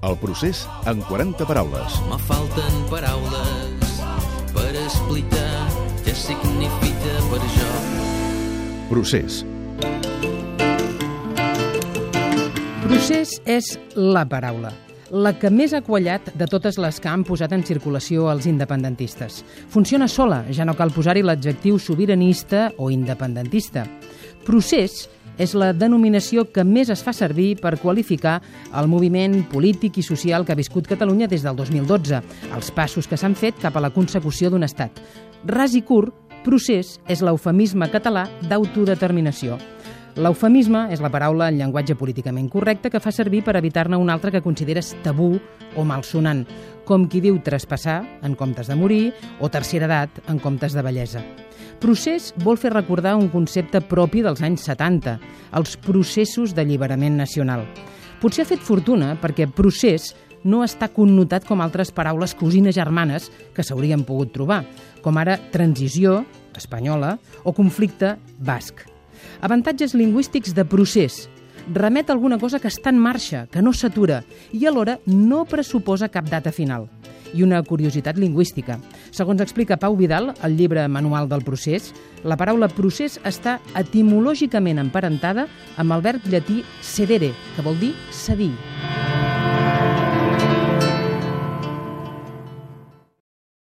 El procés en 40 paraules. Me falten paraules per explicar què significa per jo. Procés. Procés és la paraula la que més ha quallat de totes les que han posat en circulació els independentistes. Funciona sola, ja no cal posar-hi l'adjectiu sobiranista o independentista. Procés és la denominació que més es fa servir per qualificar el moviment polític i social que ha viscut Catalunya des del 2012, els passos que s'han fet cap a la consecució d'un estat. Ras i curt, procés és l'eufemisme català d'autodeterminació. L'eufemisme és la paraula en llenguatge políticament correcte que fa servir per evitar-ne un altre que consideres tabú o malsonant, com qui diu traspassar en comptes de morir o tercera edat en comptes de bellesa. Procés vol fer recordar un concepte propi dels anys 70, els processos d'alliberament nacional. Potser ha fet fortuna perquè procés no està connotat com altres paraules cosines germanes que s'haurien pogut trobar, com ara transició, espanyola, o conflicte basc. Avantatges lingüístics de procés. Remet alguna cosa que està en marxa, que no s'atura, i alhora no pressuposa cap data final i una curiositat lingüística. Segons explica Pau Vidal, al llibre Manual del procés, la paraula procés està etimològicament emparentada amb el verb llatí sedere, que vol dir cedir.